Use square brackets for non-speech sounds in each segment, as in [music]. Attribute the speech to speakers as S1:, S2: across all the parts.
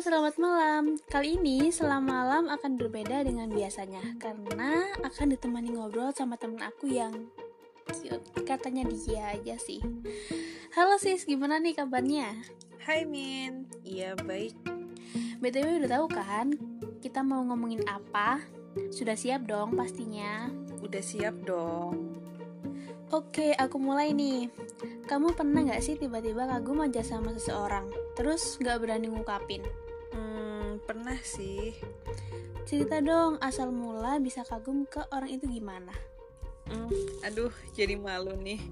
S1: selamat malam. Kali ini selam malam akan berbeda dengan biasanya karena akan ditemani ngobrol sama temen aku yang cute. Katanya dia aja sih. Halo sis, gimana nih kabarnya?
S2: Hai Min, iya baik.
S1: BTW udah tahu kan kita mau ngomongin apa? Sudah siap dong pastinya.
S2: Udah siap dong.
S1: Oke, aku mulai nih. Kamu pernah gak sih tiba-tiba kagum aja sama seseorang, terus gak berani ngungkapin?
S2: Hmm, pernah sih.
S1: Cerita dong, asal mula bisa kagum ke orang itu gimana?
S2: Hmm, aduh, jadi malu nih.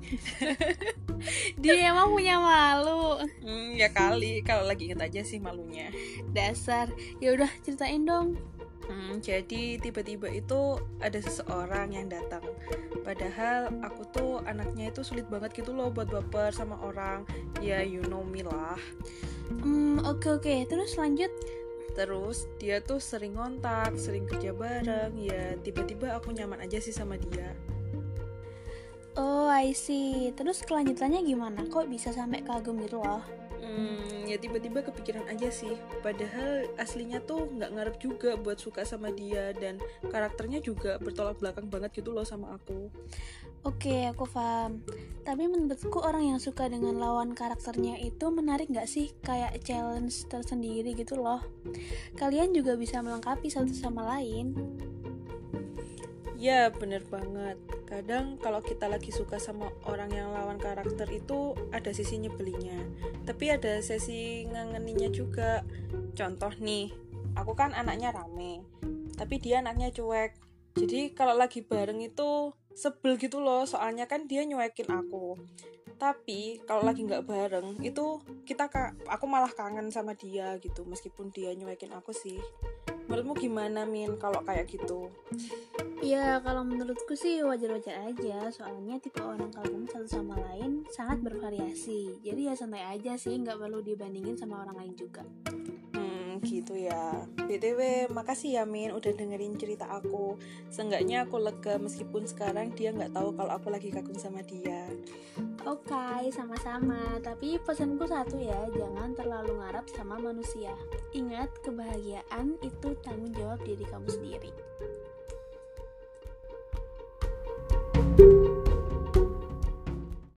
S2: [laughs]
S1: Dia emang punya malu.
S2: Hmm, ya kali, kalau lagi inget aja sih malunya.
S1: Dasar. Ya udah ceritain dong.
S2: Hmm, jadi tiba-tiba itu ada seseorang yang datang. Padahal aku tuh anaknya itu sulit banget gitu loh buat baper sama orang. Ya you know me lah.
S1: Hmm, oke oke. Terus lanjut.
S2: Terus dia tuh sering ngontak, sering kerja bareng. Ya tiba-tiba aku nyaman aja sih sama dia.
S1: Oh, I see. Terus kelanjutannya gimana? Kok bisa sampai kagum gitu loh?
S2: Hmm, ya tiba-tiba kepikiran aja sih. Padahal aslinya tuh nggak ngarep juga buat suka sama dia dan karakternya juga bertolak belakang banget gitu loh sama aku.
S1: Oke, aku paham. Tapi menurutku orang yang suka dengan lawan karakternya itu menarik nggak sih? Kayak challenge tersendiri gitu loh. Kalian juga bisa melengkapi satu sama lain.
S2: Ya, bener banget. Kadang kalau kita lagi suka sama orang yang lawan karakter itu ada sisi nyebelinya. Tapi ada sesi ngangeninya juga. Contoh nih, aku kan anaknya rame. Tapi dia anaknya cuek. Jadi kalau lagi bareng itu sebel gitu loh, soalnya kan dia nyuekin aku. Tapi kalau lagi nggak bareng itu kita aku malah kangen sama dia gitu, meskipun dia nyuekin aku sih. Menurutmu gimana Min kalau kayak gitu?
S1: Ya kalau menurutku sih wajar-wajar aja. Soalnya tipe orang kagum satu sama lain sangat bervariasi. Jadi ya santai aja sih nggak perlu dibandingin sama orang lain juga.
S2: Hmm gitu ya. BTW makasih ya Min udah dengerin cerita aku. Seenggaknya aku lega meskipun sekarang dia nggak tahu kalau aku lagi kagum sama dia
S1: Oke, okay, sama-sama. Tapi pesanku satu ya, jangan terlalu ngarap sama manusia. Ingat, kebahagiaan itu tanggung jawab diri kamu sendiri.